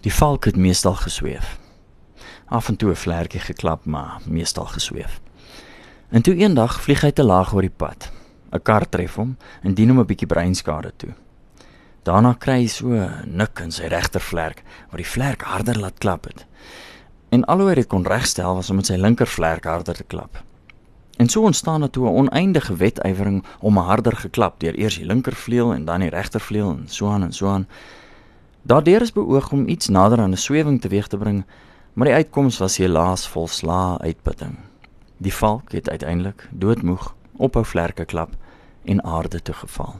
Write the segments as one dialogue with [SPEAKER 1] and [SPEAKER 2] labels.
[SPEAKER 1] Die valk het meestal gesweef. Af en toe 'n vlekkie geklap, maar meestal gesweef. En toe eendag vlieg hy te laag oor die pad. 'n Kar tref hom en dien hom 'n bietjie breinskade toe. Daarna kry hy so 'n nik in sy regtervlerk waar die vlerk harder laat klap het. En alhoewel hy dit kon regstel, was om met sy linkervlerk harder te klap. En so ontstaan daar toe 'n oneindige wedywering om harder geklap deur eers die linkervleuel en dan die regtervleuel en so aan en so aan. Daardeur is beoog om iets nader aan 'n swewing teweeg te bring, maar die uitkoms was helaas volslaa uitputting. Die valk het uiteindelik doodmoeg ophou vlerke klap en aarde toe geval.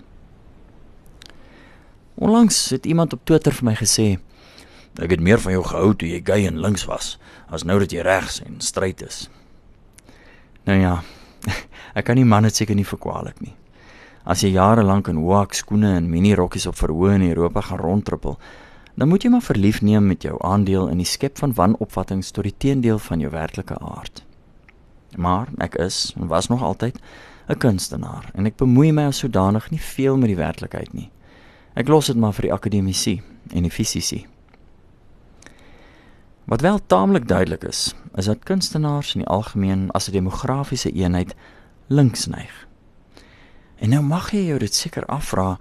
[SPEAKER 1] Onlangs het iemand op Twitter vir my gesê: "Ek het meer van jou gehou toe jy gay en links was, as nou dat jy regs en stryd is." Nou ja, ek kan nie manne seker nie verkwalik nie. As jy jare lank in hoek skoene en mini rokkies op verhoë in Europa gaan rondtrippel, dan moet jy maar verlief neem met jou aandeel in die skep van wanopvattinge tot die teendeel van jou werklike aard. Maar ek is en was nog altyd 'n kunstenaar en ek bemoei my as sodanig nie veel met die werklikheid nie. Ek los dit maar vir die akademici en die fisici. Wat wel taamlik duidelik is, is dat kunstenaars in die algemeen as 'n demografiese eenheid links neig. En nou mag jy jou dit seker afvra,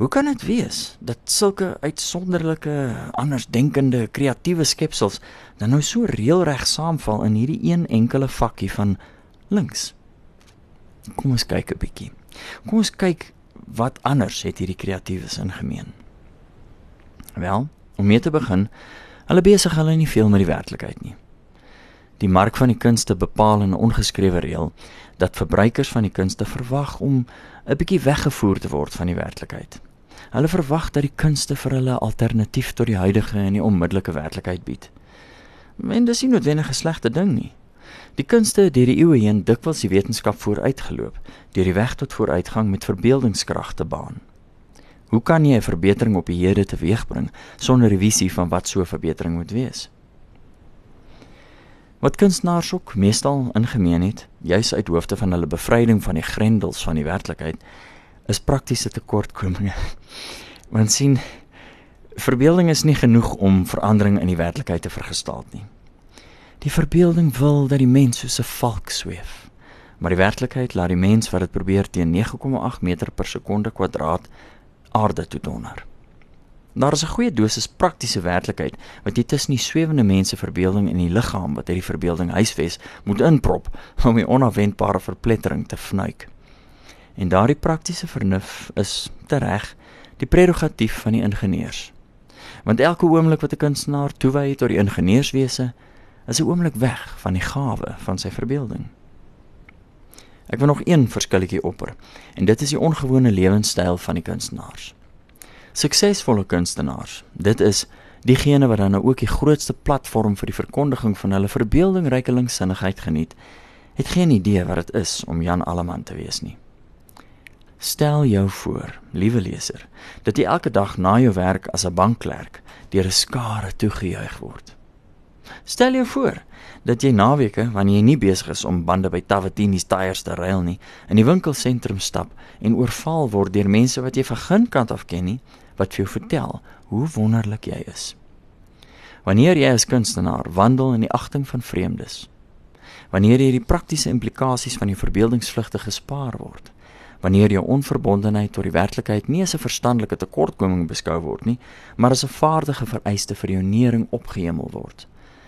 [SPEAKER 1] hoe kan dit wees dat sulke uitsonderlike, andersdenkende, kreatiewe skepsels dan nou so reëlreg saamval in hierdie een enkele vakkie van links? Kom ons kyk 'n bietjie. Kom ons kyk wat anders het hierdie kreatiewes in gemeen. Wel, om mee te begin, Hulle besig hulle nie veel met die werklikheid nie. Die mark van die kunste bepaal 'n ongeskrewe reël dat verbruikers van die kunste verwag om 'n bietjie weggevoer te word van die werklikheid. Hulle verwag dat die kunste vir hulle alternatief tot die huidige en die onmiddellike werklikheid bied. En dis nie noodwendig 'n slegte ding nie. Die kunste het deur die eeue heen dikwels die wetenskap vooruitgeloop deur die weg tot vooruitgang met verbeeldingskrag te baan. Hoe kan jy 'n verbetering op die hede teweegbring sonder 'n visie van wat so 'n verbetering moet wees? Wat kunstenaars ook meestal ingemeen het, juis uit hoofde van hulle bevryding van die grendels van die werklikheid, is praktiese tekortkominge. Want sien, verbeelding is nie genoeg om verandering in die werklikheid te vergestaal nie. Die verbeelding wil dat die mens soos 'n valk sweef, maar die werklikheid laat die mens wat dit probeer teen 9,8 meter per sekonde kwadraat aarde toe donder. Daar is 'n goeie dosis praktiese werklikheid wat jy tussen die swewende mense verbeelding en die liggaam wat hierdie verbeelding huisves moet inprop om die onverwendbare verplettering te vnuik. En daardie praktiese vernuf is tereg die prerogatief van die ingenieurs. Want elke oomblik wat 'n kunstenaar toewy tot die ingenieurswese, is 'n oomblik weg van die gawe van sy verbeelding. Ek wil nog een verskilletjie opper en dit is die ongewone lewenstyl van die kunstenaars. Suksesvolle kunstenaars, dit is diegene wat dan nou ook die grootste platform vir die verkondiging van hulle verbeeldingryke linksinnigheid geniet, het geen idee wat dit is om Jan Alleman te wees nie. Stel jou voor, liewe leser, dat jy elke dag na jou werk as 'n bankklerk deur 'n skare toegejuig word. Stel jou voor dat jy naweke wanneer jy nie besig is om bande by Tavatini's tyres te ruil nie, in die winkelsentrum stap en oorval word deur mense wat jy van geen kant af ken nie, wat vir jou vertel hoe wonderlik jy is. Wanneer jy as kunstenaar wandel in die agting van vreemdes, wanneer jy die praktiese implikasies van jou verbeeldingsvlugte gespaar word, wanneer jou onverbondenheid tot die werklikheid nie as 'n verstandelike tekortkoming beskou word nie, maar as 'n vaardige vereiste vir jou nering opgehemel word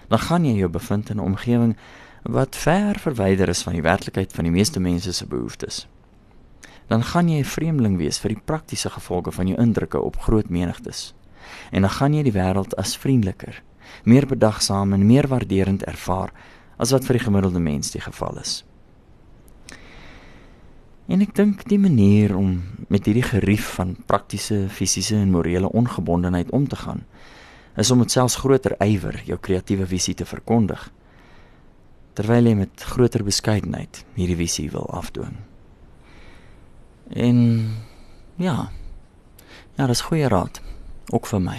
[SPEAKER 1] dan gaan jy jou bevind in 'n omgewing wat ver verwyder is van die werklikheid van die meeste mense se behoeftes. Dan gaan jy 'n vreemdeling wees vir die praktiese gevolge van jou indrukke op groot menigtes. En dan gaan jy die wêreld as vriendeliker, meer bedagsaam en meer waarderend ervaar as wat vir die gemiddelde mens die geval is. En ek dink die manier om met hierdie gerief van praktiese, fisiese en morele ongebondenheid om te gaan, is om met selfs groter ywer jou kreatiewe visie te verkondig terwyl jy met groter beskeidenheid hierdie visie wil afdoen. En ja. Ja, dis goeie raad ook vir my.